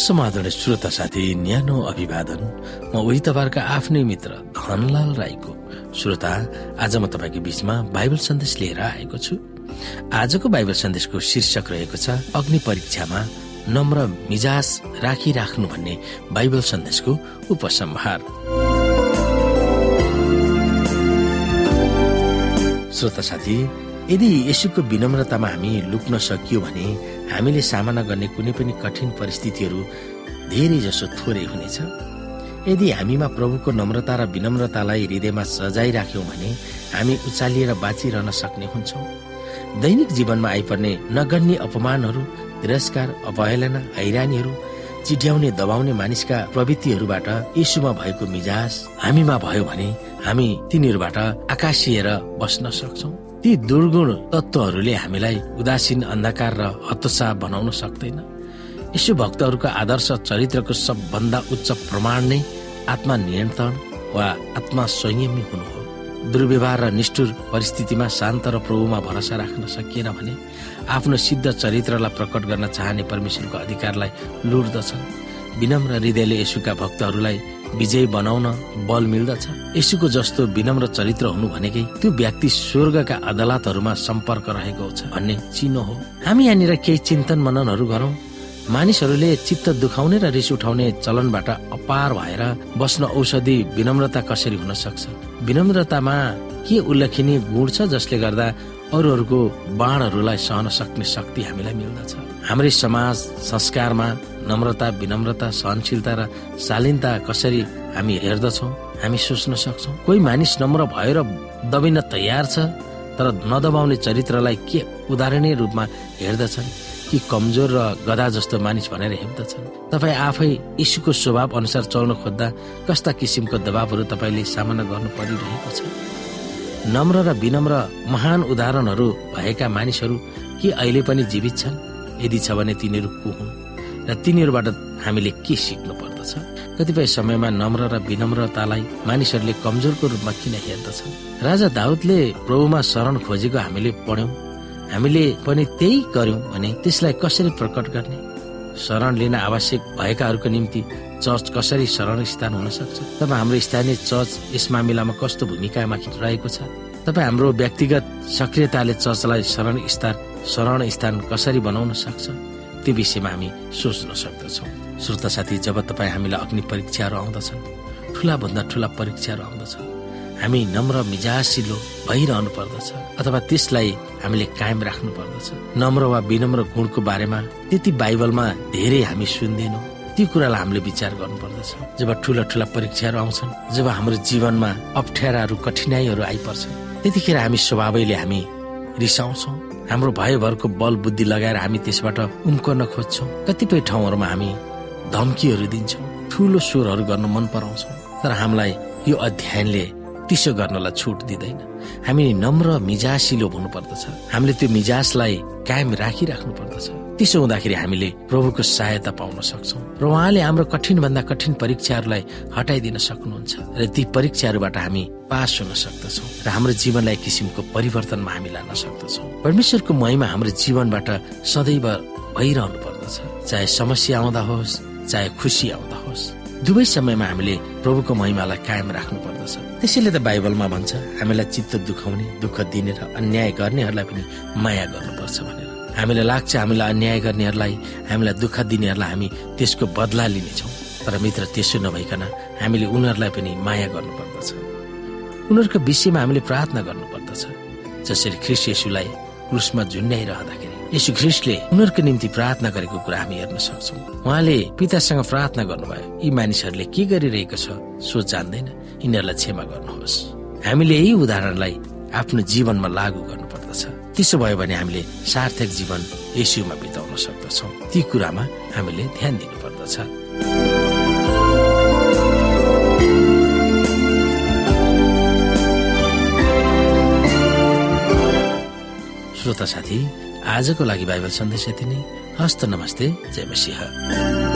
समाधान श्रोता साथी न्यानो अभिवादन। म उही तपाईँहरूका आफ्नै मित्र धनलाल राईको। श्रोता आज म तपाईँको बीचमा बाइबल सन्देश लिएर आएको छु। आजको बाइबल सन्देशको शीर्षक रहेको छ अग्नि परीक्षामा नम्र मिजाज राखिराख्नु भन्ने बाइबल सन्देशको उपसंहार। श्रोता साथी यदि यसुको विनम्रतामा हामी लुक्न सकियो भने हामीले सामना गर्ने कुनै पनि कठिन परिस्थितिहरू धेरै जसो थोरै हुनेछ। यदि हामीमा प्रभुको नम्रता र विनम्रतालाई हृदयमा सजाइराख्यौँ भने हामी उचालिएर बाँचिरहन सक्ने हुन्छौँ। दैनिक जीवनमा आइपर्ने नगन्य अपमानहरू तिरस्कार अवहेलना हैरानीहरू चिट्याउने दबाउने मानिसका प्रवृत्तिहरूबाट यीशुमा भएको मिजाज हामीमा भयो भने हामी तिनीहरूबाट आकाशिएर बस्न सक्छौँ। ती दुर्गुण तत्वहरूले हामीलाई उदासीन अन्धकार र हतोत्साह बनाउन सक्दैन। यसो भक्तहरूको आदर्श चरित्रको सबभन्दा उच्च प्रमाण नै आत्मा नियन्त्रण वा आत्मा संयमी हुनु हो। दुर्व्यवहार र निष्ठुर परिस्थितिमा शान्त र प्रभुमा भरोसा राख्न सकिएन भने आफ्नो सिद्ध चरित्रलाई प्रकट गर्न चाहने परमेश्वरको अधिकारलाई लुट्दछन्। विनम्र हृदयले यसुका भक्तहरूलाई विजय बनाउन बल मिल्दछ। यसुको जस्तो विनम्र चरित्र हुनु भनेकै त्यो व्यक्ति स्वर्गका अदालतहरूमा सम्पर्क रहेको छ भन्ने चिनो हो। हामी यहाँनिर केही चिन्तन मननहरू गरौँ। मानिसहरूले चित्त दुखाउने र रिस उठाउने चलनबाट अपार भएर बस्न औषधि विनम्रता कसरी हुन सक्छ? विनम्रतामा के उल्लेखनीय गुण छ जसले गर्दा अरूहरूको बाणहरूलाई सहन सक्ने शक्ति हामीलाई मिल्दछ? हाम्रै समाज संस्कारमा नम्रता विनम्रता सहनशीलता र शालीनता कसरी हामी हेर्दछौँ हामी सोच्न सक्छौँ? कोही मानिस नम्र भएर दबिन तयार छ तर नदबाउने चरित्रलाई के उदाहरणीय रूपमा हेर्दछन्? कि कमजोर र गदा जस्तो मानिस भनेर हेप्दछन्? तपाईँ आफै यीशुको स्वभाव अनुसार चल्न खोज्दा कस्ता किसिमको दबावहरू तपाईँले सामना गर्नु परिरहेको छ? नम्र र विनम्र महान उदाहरणहरू भएका मानिसहरू के अहिले पनि जीवित छन्? यदि छ भने तिनीहरू को हुन्? र तिनीहरूबाट हामीले के सिक्नु पर्दछ? कतिपय समयमा नम्र र विनम्रतालाई मानिसहरूले कमजोरको रूपमा किन हेर्दछन्? राजा दाउदले प्रभुमा शरण खोजेको हामीले पढ्यौं। हामीले पनि त्यही गर्यौं भने त्यसलाई कसरी प्रकट गर्ने? शरण लिन आवश्यक भएकाहरूको निम्ति चर्च कसरी शरण स्थान हुन सक्छ? तपाईँ हाम्रो स्थानीय चर्च यस मामिलामा कस्तो भूमिकामा रहेको छ? तपाईँ हाम्रो व्यक्तिगत सक्रियताले चर्चलाई शरण स्थान शरण स्थान कसरी बनाउन सक्छ? त्यो विषयमा हामी सोच्न सक्दछौँ। श्रोता साथी जब तपाईँ हामीलाई अग्नि परीक्षाहरू आउँदछन् ठुला भन्दा ठुला परीक्षाहरू आउँदछन् हामी नम्र मिजासिलो भइरहनु पर्दछ अथवा त्यसलाई हामीले कायम राख्नु पर्दछ। नम्र वा विनम्र गुणको बारेमा त्यति बाइबलमा धेरै हामी सुन्दैनौँ। ती कुरालाई हामीले विचार गर्नुपर्दछ जब ठुला ठुला परीक्षाहरू आउँछन् जब हाम्रो जीवनमा अप्ठ्याराहरू कठिनाईहरू आइपर्छन् त्यतिखेर हामी स्वभावैले हामी रिसाउँछौँ। हाम्रो भयभरको बल बुद्धि लगाएर हामी त्यसबाट उम्कन खोज्छौँ। कतिपय ठाउँहरूमा हामी धम्कीहरू दिन्छौँ ठुलो स्वरहरू गर्न मन पराउँछौँ। तर हामीलाई यो अध्ययनले तिसो गर्नलाई छुट दिँदैन। हामी नम्र मिजासिलो हुनुपर्दछ। हामीले त्यो मिजासलाई कायम राखिराख्नु पर्दछ त्यसो हुँदाखेरि हामीले प्रभुको सहायता पाउन सक्छौँ। र उहाँले हाम्रो कठिन भन्दा कठिन परीक्षाहरूलाई हटाइदिन सक्नुहुन्छ र ती परीक्षाहरूबाट हामी पास हुन सक्दछौँ र हाम्रो जीवनलाई किसिमको परिवर्तनमा हामी लान सक्दछौँ। परमेश्वरको महिमा हाम्रो जीवनबाट सदैव भइरहनु पर्दछ। चाहे समस्या आउँदा होस् चाहे खुसी आउँदा होस् दुवै समयमा हामीले प्रभुको महिमालाई कायम राख्नु पर्दछ। त्यसैले त बाइबलमा भन्छ हामीलाई चित्त दुखाउने दुःख दिने र अन्याय गर्नेहरूलाई पनि माया गर्नुपर्छ भनेर। हामीलाई लाग्छ हामीलाई अन्याय गर्नेहरूलाई हामीलाई दुःख दिनेहरूलाई हामी त्यसको बदला लिनेछौँ। तर मित्र त्यसो नभइकन हामीले उनीहरूलाई पनि माया गर्नुपर्दछ। उनीहरूको विषयमा हामीले प्रार्थना गर्नुपर्दछ। जसरी ख्रिस यसुलाई क्रुसमा झुन्ड्याइरहँदाखेरि यसु ख्रिस्टले उनीहरूको निम्ति प्रार्थना गरेको कुरा हामी हेर्न सक्छौँ। उहाँले पितासँग प्रार्थना गर्नुभयो यी मानिसहरूले के गरिरहेको छ सो जान्दैन यिनीहरूलाई क्षमा गर्नुहोस्। हामीले यही उदाहरणलाई आफ्नो जीवनमा लागू गर्नुपर्दछ। त्यसो भयो भने हामीले सार्थक जीवन यसुमा बिताउन सक्दछौँ। ती कुरामा हामीले ध्यान दिनुपर्दछ। श्रोता साथी आजको लागि बाइबल सन्देश यति नै। हस्त नमस्ते जय मसिंह।